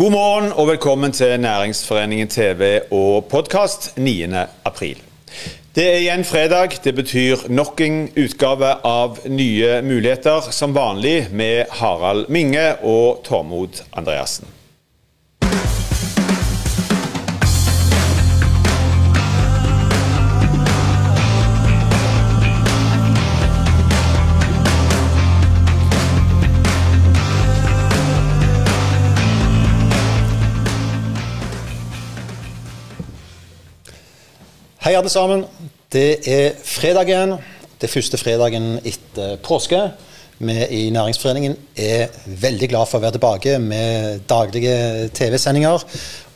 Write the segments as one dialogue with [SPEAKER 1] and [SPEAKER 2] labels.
[SPEAKER 1] God morgen og velkommen til Næringsforeningen TV og podkast 9. april. Det er igjen fredag. Det betyr nok en utgave av Nye muligheter, som vanlig med Harald Minge og Tormod Andreassen.
[SPEAKER 2] Hei, alle sammen. Det er fredag igjen. Det første fredagen etter påske. Vi i Næringsforeningen er veldig glad for å være tilbake med daglige TV-sendinger.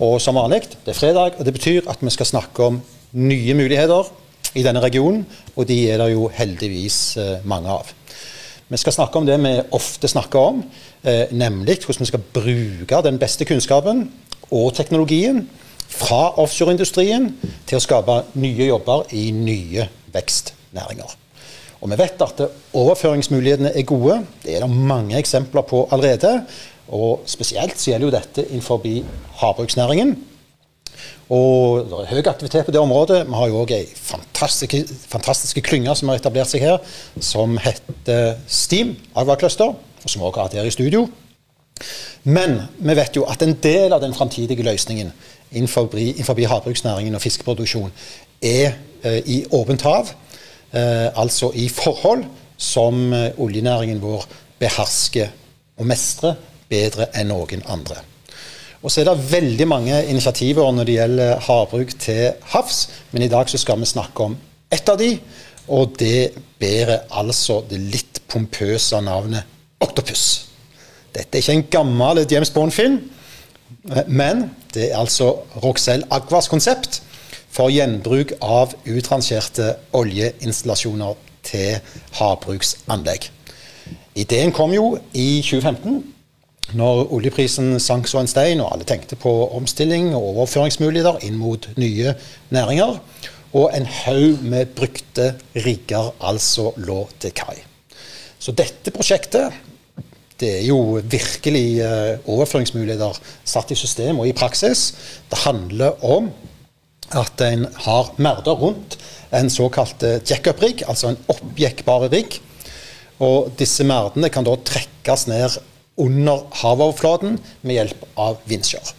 [SPEAKER 2] Og som vanlig, det er fredag, og det betyr at vi skal snakke om nye muligheter i denne regionen. Og de er det jo heldigvis eh, mange av. Vi skal snakke om det vi ofte snakker om, eh, nemlig hvordan vi skal bruke den beste kunnskapen og teknologien fra offshoreindustrien til å skape nye jobber i nye vekstnæringer. Og Vi vet at overføringsmulighetene er gode. Det er det mange eksempler på allerede. Og Spesielt så gjelder jo dette innenfor havbruksnæringen. Og Det er høy aktivitet på det området. Vi har jo òg ei fantastiske, fantastiske klynge som har etablert seg her, som heter Steam Agvacluster, og som òg har hatt her i studio. Men vi vet jo at en del av den framtidige løsningen innenfor, havbruksnæringen og fiskeproduksjon er eh, i åpent hav, eh, altså i forhold som eh, oljenæringen vår behersker og mestrer bedre enn noen andre. Og så er det veldig mange initiativer når det gjelder havbruk til havs, men i dag så skal vi snakke om ett av de, og det bærer altså det litt pompøse navnet Octopus. Dette er ikke en gammel James Bond-film. Men det er altså Roxel Agvas konsept for gjenbruk av utrangerte oljeinstallasjoner til havbruksanlegg. Ideen kom jo i 2015, når oljeprisen sank så en stein, og alle tenkte på omstilling og overføringsmuligheter inn mot nye næringer. Og en haug med brukte rigger altså lå til kai. Så dette prosjektet det er jo virkelig uh, overføringsmuligheter satt i system og i praksis. Det handler om at en har merder rundt en såkalt uh, jackup-rigg, altså en oppjekkbar rigg. Og disse merdene kan da trekkes ned under havoverflaten med hjelp av vinsjer.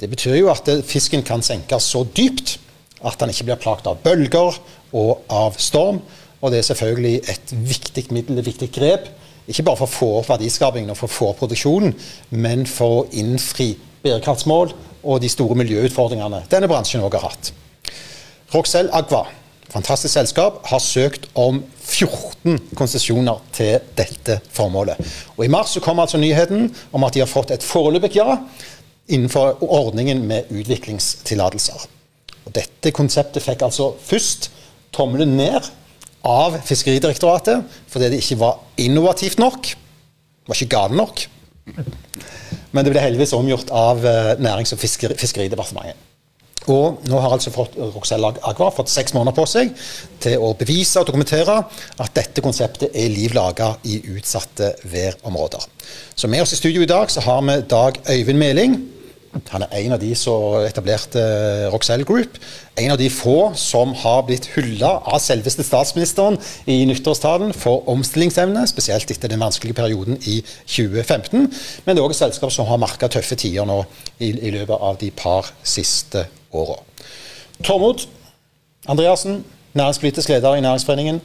[SPEAKER 2] Det betyr jo at fisken kan senkes så dypt at den ikke blir plaget av bølger og av storm. Og det er selvfølgelig et viktig middel, et viktig grep ikke bare for å få opp verdiskapingen og for å få opp produksjonen, men for å innfri bærekraftsmål og de store miljøutfordringene denne bransjen òg har hatt. Roxel Agva, fantastisk selskap, har søkt om 14 konsesjoner til dette formålet. Og I mars så kom altså nyheten om at de har fått et foreløpig ja innenfor ordningen med utviklingstillatelser. Dette konseptet fikk altså først tommelen ned av Fiskeridirektoratet fordi det ikke var innovativt nok. Var ikke gale nok. Men det ble heldigvis omgjort av eh, Nærings- og fiskeri, Fiskeridepartementet. Og nå har altså Roxella Agua fått seks måneder på seg til å bevise og dokumentere at dette konseptet er liv laga i utsatte værområder. Så med oss i studio i dag så har vi Dag Øyvind Meling. Han er en av de som etablerte eh, Roxelle Group. En av de få som har blitt hylla av selveste statsministeren i nyttårstalen for omstillingsevne, spesielt etter den vanskelige perioden i 2015. Men det er òg et selskap som har merka tøffe tider nå i, i, løpet av de par siste åra. Tormod Andreassen, næringspolitisk leder i Næringsforeningen.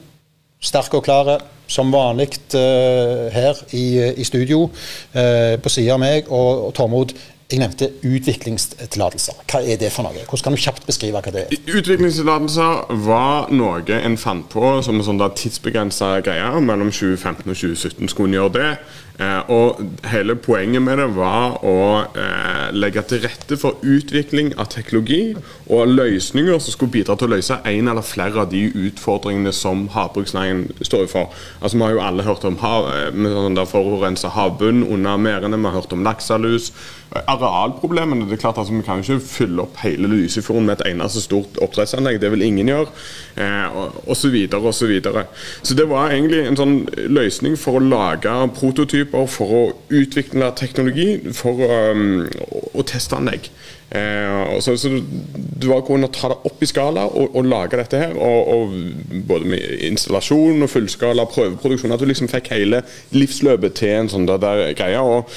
[SPEAKER 2] Sterk og klare, som vanlig uh, her i, i studio uh, på sida av meg. Og, og Tormod, jeg nevnte utviklingstillatelser. Hva er det for noe? Hvordan kan du kjapt beskrive hva det er?
[SPEAKER 3] Utviklingstillatelser var noe en fant på som en sånn tidsbegrensa greie. Mellom 2015 og 2017 skulle en gjøre det. Eh, og hele poenget med det var å eh, legge til rette for utvikling av teknologi og løsninger som skulle bidra til å løse en eller flere av de utfordringene som havbruksnæringen står for. Altså, Vi har jo alle hørt om hav, eh, sånn forurensa havbunn under merdene, vi har hørt om lakselus. Arealproblemene det er klart altså, Vi kan jo ikke fylle opp hele Lysefjorden med et eneste stort oppdrettsanlegg. Det vil ingen gjøre. Eh, og, og så videre og så videre. Så det var egentlig en sånn løsning for å lage prototyper prototyper, for å utvikle teknologi, for um, å, å teste anlegg. Eh, så, så, du har å ta det opp i skala og, og lage dette her. Og, og både med installasjon og fullskala prøveproduksjon. At du liksom fikk hele livsløpet til en sånn der, der greie. og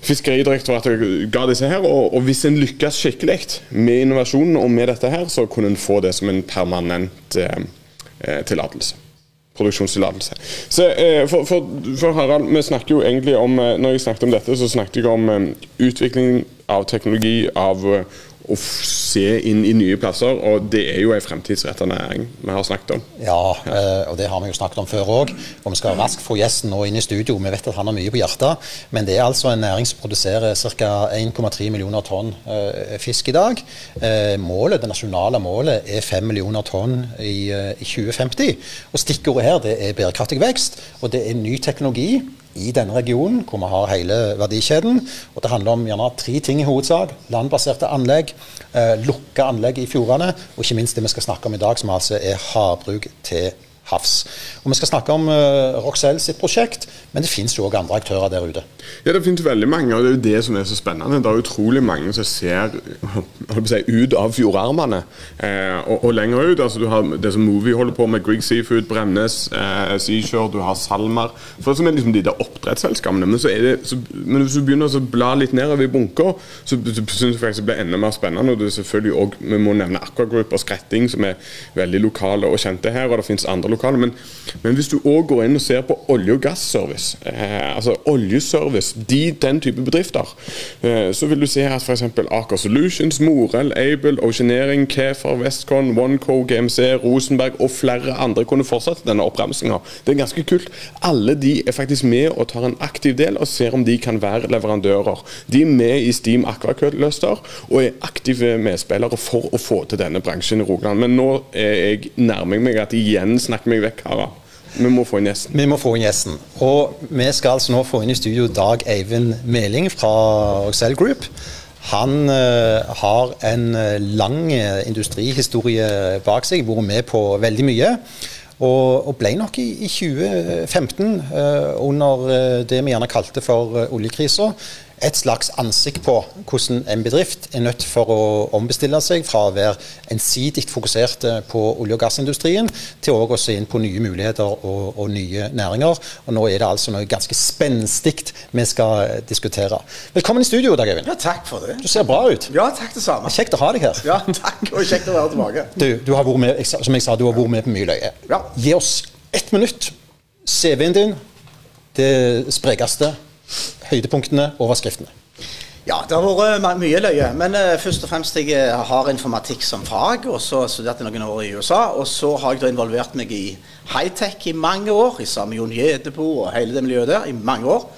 [SPEAKER 3] Fiskeridirektoratet ga disse her, og, og hvis en lykkes skikkelig med innovasjonen og med dette her, så kunne en få det som en permanent eh, eh tillatelse produksjonstillatelse. Eh, for, for, for, Harald, vi snakker jo egentlig om eh, Når jeg snakket om dette, så snakket jeg om eh, utvikling av teknologi, av å se inn i nye plasser. Og det er jo en fremtidsrettet næring vi har snakket om.
[SPEAKER 2] Ja, og det har vi jo snakket om før òg. Og vi skal raskt få gjesten nå inn i studio. Vi vet at han har mye på hjertet. Men det er altså en næring som produserer ca. 1,3 millioner tonn fisk i dag. Målet, Det nasjonale målet er 5 millioner tonn i 2050. Og stikkordet her det er bærekraftig vekst, og det er ny teknologi i denne regionen, hvor vi har hele verdikjeden. Og Det handler om gjerne tre ting i hovedsak. Landbaserte anlegg, eh, lukka anlegg i fjordene, og ikke minst det vi skal snakke om i dag, som altså er havbruk til havs. Og Vi skal snakke om uh, Roxell sitt prosjekt, men det finnes jo òg andre aktører der ute.
[SPEAKER 3] Ja, det finnes veldig mange, og det er jo det som er så spennende. Det er utrolig mange som ser si, ut av fjordarmene eh, og, og, lenger ut. Altså, du har det som Movie holder på med, Grieg Seafood, Bremnes, eh, Seashore, du har SalMar. For som er liksom de der oppdrettsselskapene. Men, det, så, men hvis du begynner å bla litt nedover i bunker, så, så syns jeg faktisk det blir enda mer spennende. Og det er selvfølgelig også, Vi må nevne Aqua Group og Skretting, som er veldig lokale og kjente her. Og det finnes andre lokale. Men, men hvis du òg går inn og ser på olje- og gasservice, eh, altså oljeservice, de, den type bedrifter, eh, så vil du se at f.eks. Aker Solutions, Morell, Able, Oceanering, Kefer, Westcon, OneCo, GMC, Rosenberg og flere andre kunne fortsatt denne oppramsinga. Det er ganske kult. Alle de er faktisk med og tar en aktiv del og ser om de kan være leverandører. De er med i Steam Aquacluster og er aktive medspillere for å få til denne bransjen i Rogaland. Men nå er jeg nærmer meg at igjen snakker meg vekk, Harald. Vi må få inn gjesten.
[SPEAKER 2] Vi må få inn gjesten. Og vi skal altså nå få inn i studio Dag Eivind Meling fra Oxel Group. Han uh, har en eh, lang eh, industrihistorie bak seg, vært med på veldig mye. Og, og ble nok i, i 2015, uh, under det vi gjerne kalte for oljekrisa, et slags ansikt på hvordan en bedrift er nødt for å ombestille seg fra å være ensidig fokusert eh, på olje- og gassindustrien, til å se inn på nye muligheter og, og, nye næringer. Og Nå er det altså noe ganske spenstig vi skal diskutere. Velkommen i studio, Dag Eivind.
[SPEAKER 4] Ja, takk for det.
[SPEAKER 2] Du ser bra ut.
[SPEAKER 4] Ja, takk det samme.
[SPEAKER 2] Kjekt å ha deg her.
[SPEAKER 4] Ja, takk, og kjekt å være tilbake.
[SPEAKER 2] Du, du har vært med, som jeg sa, du har vært med på mye løye.
[SPEAKER 4] Ja.
[SPEAKER 2] Gi oss ett minutt. CV-en din, det sprekeste høydepunktene, overskriftene?
[SPEAKER 4] Ja, det har vært mye løye. Men uh, først og fremst jeg eh, har informatikk som fag, og så studerte jeg noen år i USA. Og så har jeg da involvert meg i high-tech i mange år, i sammen med Jon Gjedebo og hele det miljøet der i mange år.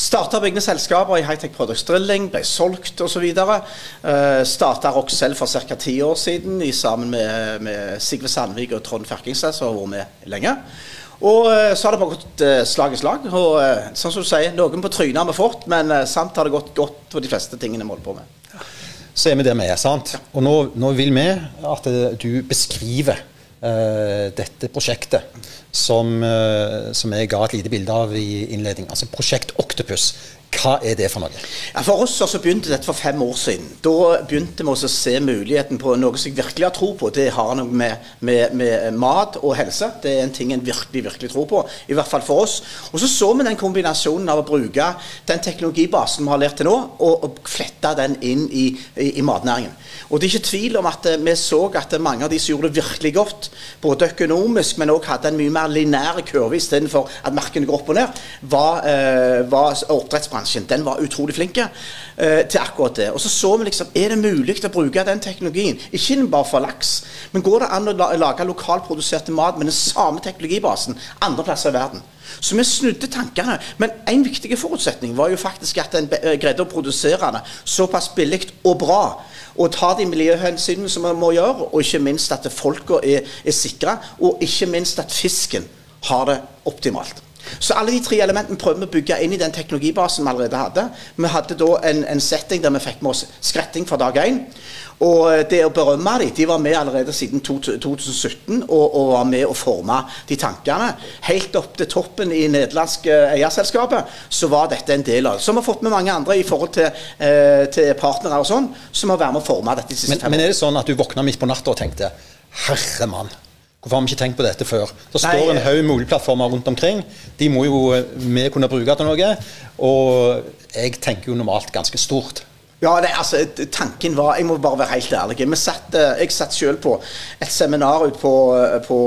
[SPEAKER 4] Starta egne selskaper i high-tech product drilling, ble solgt osv. Uh, eh, Starta Roxell for ca. ti år siden i sammen med, med Sigve Sandvik og Trond Ferkingstad, som har vært med lenge. Og eh, så har det bare gått eh, slag i slag. Og eh, sånn som du sier, noen på trynet har vi fått, men samt har det gått godt for de fleste tingene vi holder på med.
[SPEAKER 2] Så er vi der vi er, sant. Og nå, nå vil vi at du beskriver uh, dette prosjektet som, uh, som jeg ga et lite bilde av i innledningen. Altså Prosjekt Octopus. Hva er det for noe?
[SPEAKER 4] Ja, for oss så begynte dette for fem år siden. Da begynte vi å se muligheten på noe som jeg virkelig har tro på. Det har noe med, med, med, mat og helse. Det er en ting en virkelig virkelig tror på. I hvert fall for oss. Og så så vi den kombinasjonen av å bruke den teknologibasen vi har lært til nå, og, og flette den inn i, i, i, matnæringen. Og det er ikke tvil om at vi så at mange av de som gjorde det virkelig godt, både økonomisk, men òg hadde en mye mer lineær kurve istedenfor at markene går opp og ned, var, uh, var oppdrettsbransjen bransjen den var utrolig flinke eh, til akkurat det. Og så så vi liksom Er det mulig å bruke den teknologien? Ikke bare for laks, men går det an å lage lokalproduserte mat med den samme teknologibasen andre plasser i verden? Så vi snudde tankene. Men en viktig forutsetning var jo faktisk at en eh, greide å produsere det såpass billig og bra. Og ta de miljøhensynene som vi må gjøre, og ikke minst at folka er, er sikre. Og ikke minst at fisken har det optimalt. Så alle de tre elementene prøvde vi å bygge inn i den teknologibasen vi allerede hadde. Vi hadde da en, en setting der vi fikk med oss skretting fra dag én. Og eh, det å berømme dem, de var med allerede siden 2017 og, og var med å forme de tankene. Helt opp til toppen i nederlandske eierselskapet så var dette en del av det. Som har fått med mange andre i forhold til, eh, til partnere og sånn, som har vært med å forme dette de siste
[SPEAKER 2] Men,
[SPEAKER 4] fem
[SPEAKER 2] men er det sånn at du våkna midt på natta og tenkte Herre mann, hvorfor har vi ikke tenkt på dette før? Det
[SPEAKER 4] Nei,
[SPEAKER 2] står en
[SPEAKER 4] eh,
[SPEAKER 2] haug med oljeplattformer rundt omkring. De må jo eh, vi kunne bruke til noe. Og jeg tenker jo normalt ganske stort.
[SPEAKER 4] Ja, det, altså, tanken var Jeg må bare være helt ærlig. Satt, eh, jeg satt selv på et seminar ut på, på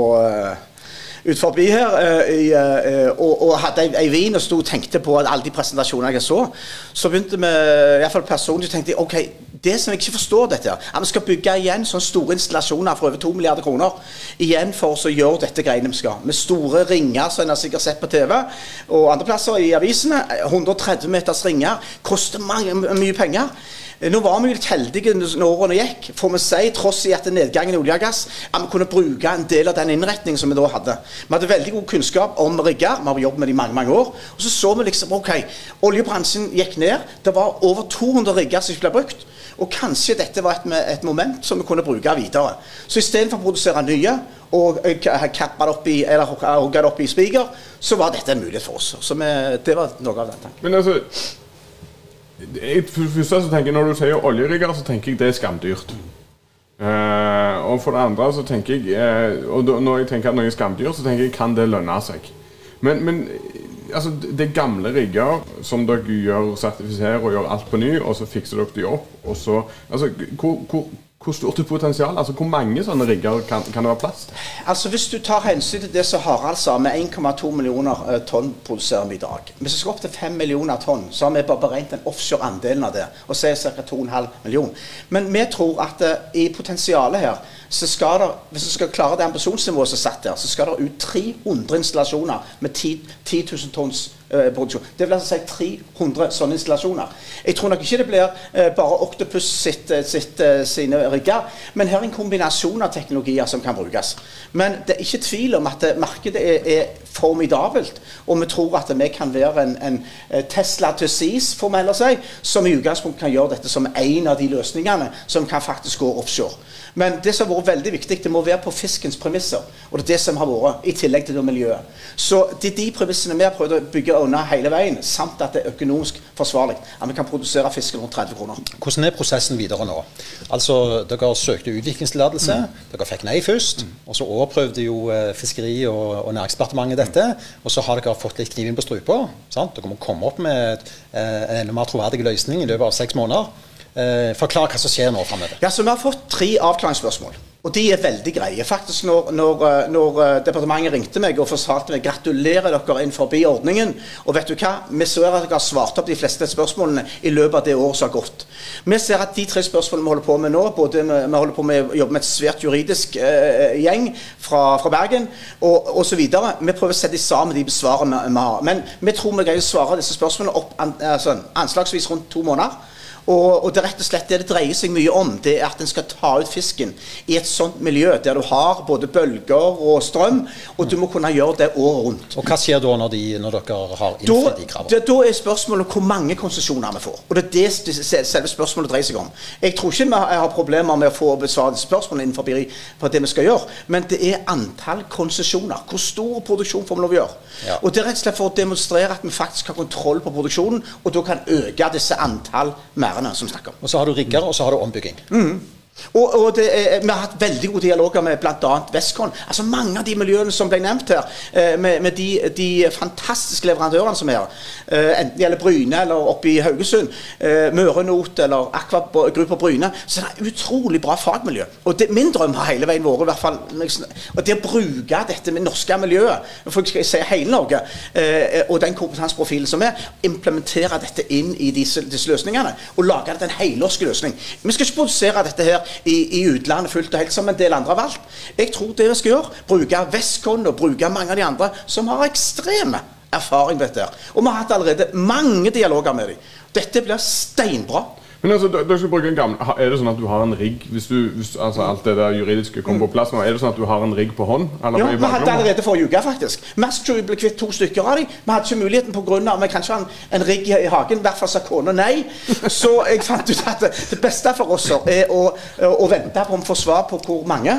[SPEAKER 4] ut forbi her i, eh, og, og hadde ei, ei vin og sto og tenkte på alle de presentasjonene jeg så. Så begynte vi, i hvert fall personlig, tenkte jeg ok, det som jeg ikke forstår dette at vi skal bygge igjen sånne store installasjoner for over to milliarder kroner. Igjen for oss å gjøre dette greiene vi skal. Med store ringer som en har sikkert sett på TV og andre plasser i avisene. 130 meters ringer koster mange, mye penger. Nå var vi litt heldige når årene gikk, får vi si, tross i at nedgangen i olje og gass, at vi kunne bruke en del av den innretningen som vi da hadde. Vi hadde veldig god kunnskap om rigger, vi har jobbet med det i mange mange år. Og så så vi liksom ok, oljebransjen gikk ned, det var over 200 rigger som ikke ble brukt. Og kanskje dette var et, et moment som vi kunne bruke videre. Så istedenfor å produsere nye og eh, ka- kappe det opp i, eller opp i spiker, så var dette en mulighet for oss. Så vi, det var noe av tanken.
[SPEAKER 3] Men altså For det første så tenker jeg Når du sier oljerigger, så tenker jeg det er skamdyrt. Uh, og for det andre så tenker jeg uh, Og når jeg tenker at noe er skamdyrt, så tenker jeg kan det lønne seg. Men, men altså, det er gamle rigger som dere gjør sertifiserer og gjør alt på ny, og så fikser dere de opp, og så Altså, hvor, hvor, hvor stort er potensial? Altså, hvor mange sånne rigger kan, kan det være plass til?
[SPEAKER 4] Altså Hvis du tar hensyn til det som Harald sa, med 1,2 millioner eh, tonn produserer vi i dag. Hvis vi skal opp til 5 millioner tonn, så har vi bare beregnet den offshore andelen av det. Og så er det ca. 2,5 millioner. Men vi tror at uh, i potensialet her, så skal der, hvis vi skal klare det ambisjonsnivået som er satt der, så skal det ut 300 installasjoner med 10, 10 000 tonns produksjon. Det vil altså si 300 sånne installasjoner. Jeg tror nok ikke det blir eh, bare Octopus sitt, eh, sitt, eh, sine rigger, men her er en kombinasjon av teknologier som kan brukes. Men det er ikke tvil om at eh, markedet er, er formidabelt, og vi tror at vi kan være en, en eh, Tesla to seas, får vi heller si, som i utgangspunktet kan gjøre dette som en av de løsningene som kan faktisk gå offshore. Men det som har vært veldig viktig, det må være på fiskens premisser. Og det er det som har vært, i tillegg til det miljøet. Så det er de premissene vi har prøvd å bygge unna hele veien, samt at det er økonomisk forsvarlig. At vi kan produsere fisken rundt 30 kroner.
[SPEAKER 2] Hvordan er prosessen videre nå? Altså, Dere søkte utviklingstillatelse. Dere fikk nei først. Og så overprøvde jo eh, Fiskeri- og, og Næringsdepartementet dette. Og så har dere fått litt kniven på strupa. Dere må komme opp med eh, en enda mer troverdig løsning i løpet av seks måneder. Eh, forklar hva som skjer nå framover.
[SPEAKER 4] Ja, Vi har fått tre avklaringsspørsmål. Og de er veldig greie. Faktisk Når, når, eh, når eh, departementet ringte meg og fortalte meg gratulerer dere inn forbi ordningen, og vet du hva, vi ser at dere har svart opp de fleste spørsmålene i løpet av det året som har gått. Vi ser at de tre spørsmålene vi holder på med nå, både vi holder på med å jobbe med et svært juridisk eh, gjeng fra, fra Bergen og osv. Vi prøver å sette sammen de svarene vi har. Men vi tror vi greier å svare disse spørsmålene opp an, altså, anslagsvis rundt to måneder. Og, og det er rett og slett det det dreier seg mye om, det er at en skal ta ut fisken i et sånt miljø der du har både bølger og strøm, og du må kunne gjøre det året rundt.
[SPEAKER 2] Og hva skjer da når, de, når dere har innfridd de kravene?
[SPEAKER 4] da, er spørsmålet hvor mange konsesjoner vi får. Og det er det selve spørsmålet dreier seg om. Jeg tror ikke vi har problemer med å få besvart spørsmålene innenfor det vi skal gjøre, men det er antall konsesjoner. Hvor stor produksjon får vi lov å gjøre?
[SPEAKER 2] Ja.
[SPEAKER 4] Og det er rett og slett for å demonstrere at vi faktisk har kontroll på produksjonen, og da kan øke disse antall merdene som snakker om.
[SPEAKER 2] Og så har du rigger, og så har du ombygging.
[SPEAKER 4] Og, og det er, Vi har hatt veldig gode dialoger med bl.a. Westcon. Altså Mange av de miljøene som ble nevnt her, eh, med, med de, de fantastiske leverandørene som er her, eh, enten det gjelder Bryne eller oppe i Haugesund, eh, Mørenot eller Aqua-gruppa Bryne, så det er utrolig bra fagmiljø. Og det, Min drøm har hele veien vært i hvert fall, liksom, og det å bruke dette med norske miljøet, for jeg skal si hele Norge, eh, og den kompetanseprofilen som er, implementere dette inn i disse, disse løsningene, og lage det til en helnorsk løsning. Vi skal ikke produsere dette her i, i utlandet fullt og helt, som en del andre har valgt. Jeg tror det vi skal gjøre, bruke Westcon og bruke mange av de andre som har ekstreme erfaring med dette. Og vi har hatt allerede mange dialoger med dem. Dette blir steinbra.
[SPEAKER 3] Men altså, dere skal bruke en gammel, Er det sånn at du har en rigg hvis du, hvis, altså alt det der juridiske kommer på plass nå? Er det sånn at du har en rigg på hånd? Eller
[SPEAKER 4] Ja, Vi hadde allerede forrige uke, faktisk. Jeg ble kvitt to stykker av dem. Vi hadde ikke muligheten pga. vi kan ikke ha en, en rigg i hagen. I hvert fall sa kona nei. Så jeg fant ut at det, det beste for oss er å, å vente på om vi får svar på hvor mange.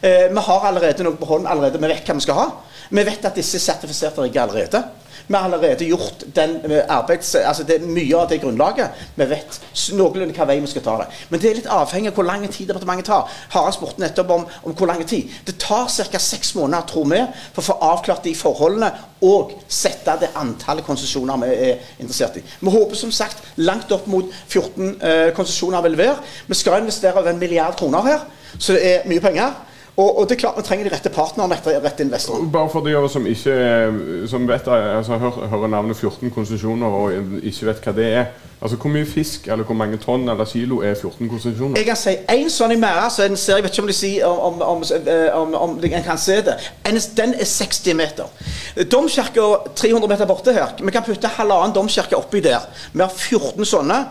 [SPEAKER 4] Eh, vi har allerede noe på hånd. allerede, Vi vet hva vi skal ha. Vi vet at disse er sertifiserte rigger allerede. Vi har allerede gjort den eh, arbeids, altså det, er mye av det grunnlaget. Vi vet noenlunde hvilken vei vi skal ta det. Men det er litt avhengig av hvor lang tid departementet tar. Harald spurte nettopp om, om hvor lang tid. Det tar ca. seks måneder, tror vi, for å få avklart de forholdene og sette det antallet konsesjoner vi er interessert i. Vi håper som sagt langt opp mot 14 eh, konsesjoner vil være. Vi skal investere over en milliard kroner her, så det er mye penger. Og, og det er klart vi trenger de rette partnerne, rette, rette investorene.
[SPEAKER 3] Bare for de av oss som ikke som vet, altså, hører, hører navnet 14 konsesjoner og ikke vet hva det er. Altså, Hvor mye fisk eller hvor mange tonn eller kilo er 14 konsesjoner?
[SPEAKER 4] Jeg kan si en sånn i merda, så en ser, jeg vet ikke om de sier om, om, om, eh, om, om en kan se det. En, den er 60 meter. Domkirka 300 meter borte her. Vi kan putte halvannen domkirke oppi der. Vi har 14 sånne.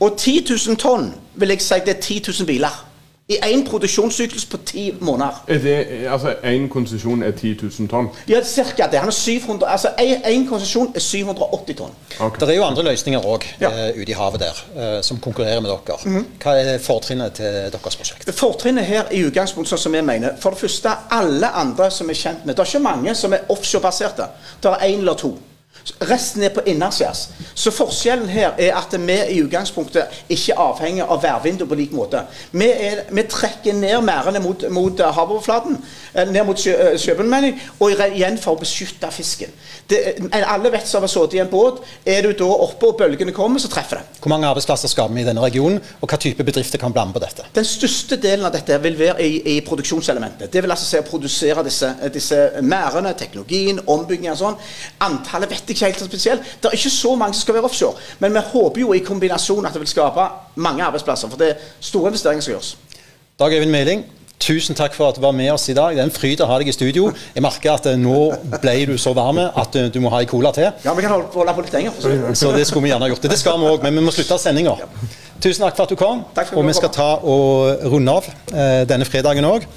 [SPEAKER 4] Og 10 000 tonn vil jeg si det er 10 000 biler. I én produksjonssyklus på ti måneder.
[SPEAKER 3] Er det, altså, Én konsesjon er 10 000 tonn?
[SPEAKER 4] Ja, cirka det. Han er 700, altså Én konsesjon er 780 tonn.
[SPEAKER 3] Okay.
[SPEAKER 2] Det er jo andre løsninger òg
[SPEAKER 4] Ja. Mhm.
[SPEAKER 2] ute i havet der, eh, som konkurrerer med dere. Hva er fortrinnet til deres prosjekt?
[SPEAKER 4] Fortrinnet her i utgangspunktet, sånn som jeg mener For det første, alle andre som er kjent med Det er ikke mange som er offshorebaserte. Det er én eller to. Resten er på innerskjærs. Så forskjellen her er at vi i utgangspunktet ikke er avhengig av værvinduet på lik måte. Vi, er, vi trekker ned merdene mot, mot eh, havoverflaten, eh, ned mot sjø, eh, sjøbunnen, og igjen for å beskytte fisken. Det, alle vet som har sittet i en båt, er du da oppe og bølgene kommer, så treffer det.
[SPEAKER 2] Hvor mange arbeidsplasser skaper vi i denne regionen, og hva type bedrifter kan blande på dette?
[SPEAKER 4] Den største delen av dette vil være i, i produksjonselementet. Det vil altså si å produsere disse, disse merdene, teknologien, ombygging og sånn. Antallet vet jeg ikke helt så spesielt. Det er ikke så mange som skal være offshore. Men vi håper jo i kombinasjon at det vil skape mange arbeidsplasser. For det er store investeringer som gjøres.
[SPEAKER 2] Dag Øyvind Meling, tusen takk for at du var med oss i dag. Det er en fryd å ha deg i studio. Jeg merker at eh, nå ble du så varm at eh, du må ha ei cola til.
[SPEAKER 4] Ja, vi kan holde, på litt lenger.
[SPEAKER 2] Så det skulle vi gjerne ha gjort. Det skal vi òg, men vi må slutte sendinga. Tusen takk for at du kom. Og vi skal ta og runde av eh, denne fredagen òg.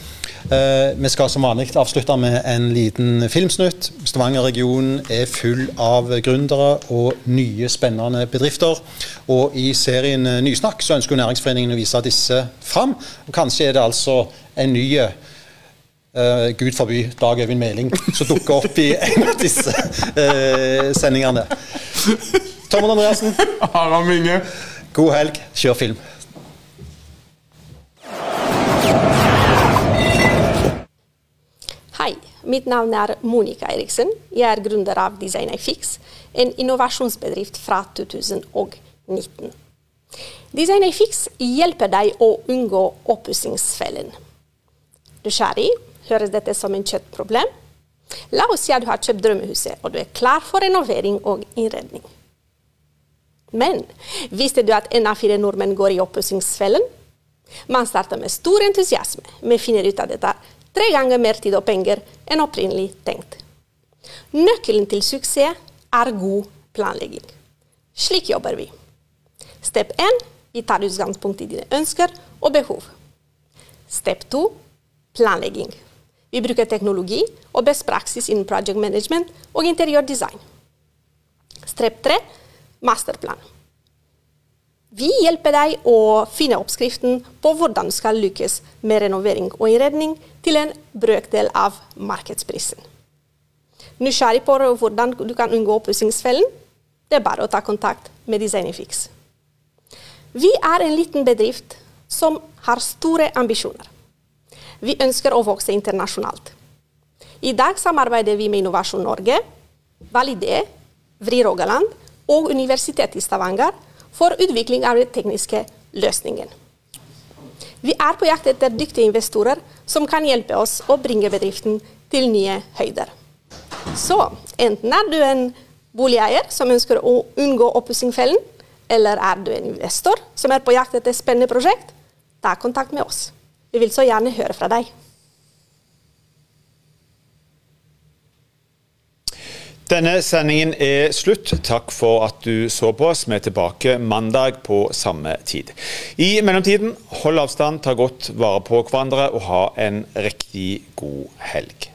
[SPEAKER 2] Eh, vi skal som vanlig avslutte med en liten filmsnutt. Stavanger-regionen er full av gründere og nye, spennende bedrifter. Og i serien Nysnakk så ønsker Næringsforeningen å vise disse fram. Og kanskje er det altså en ny Uh, Gud forby Dag Øyvind Meling som dukker opp i en av disse uh, sendingene. Tommel Andreassen,
[SPEAKER 3] Harald Minge.
[SPEAKER 2] god helg. Kjør film.
[SPEAKER 5] Mitt navn er Monica Eriksen. Jeg er gründer av DesignIFix, en innovasjonsbedrift fra 2019. DesignIFix hjelper deg å unngå oppussingsfellen. Nysgjerrig? Høres dette som en kjøttproblem. La oss si at du har kjøpt drømmehuset, og du er klar for renovering og innredning. Men visste du at én av fire nordmenn går i oppussingsfellen? Man starter med stor entusiasme, men finner ut at dette tre ganger mer tid og penger enn opprinnelig tenkt. Nøkkelen til suksess er god planlegging. Slik jobber vi. Step 1 vi tar utgangspunkt i dine ønsker og behov. Step 2 planlegging. Vi bruker teknologi og best praksis innen project management og interiørdesign. Step 3 masterplan. Vi hjelper deg å finne oppskriften på hvordan du skal lykkes med renovering og innredning til en brøkdel av markedsprisen. Nysgjerrig på hvordan du kan unngå oppussingsfellen? Det er bare å ta kontakt med Designifix. Vi er en liten bedrift som har store ambisjoner. Vi ønsker å vokse internasjonalt. I dag samarbeider vi med Innovasjon Norge, Validé, Vri Rogaland og Universitetet i Stavanger for utvikling av den tekniske løsningen. Vi er på jakt etter dyktige investorer som kan hjelpe oss å bringe bedriften til nye høyder. Så enten er du en boligeier som ønsker å unngå oppussingfellen, eller er du en investor som er på jakt etter spennende prosjekt, ta kontakt med oss. Vi vil så gjerne høre fra deg.
[SPEAKER 1] Denne sendingen er slutt. Takk for at du så på oss. Vi er tilbake mandag på samme tid. I mellomtiden, hold avstand, ta godt vare på hverandre og ha en riktig god helg.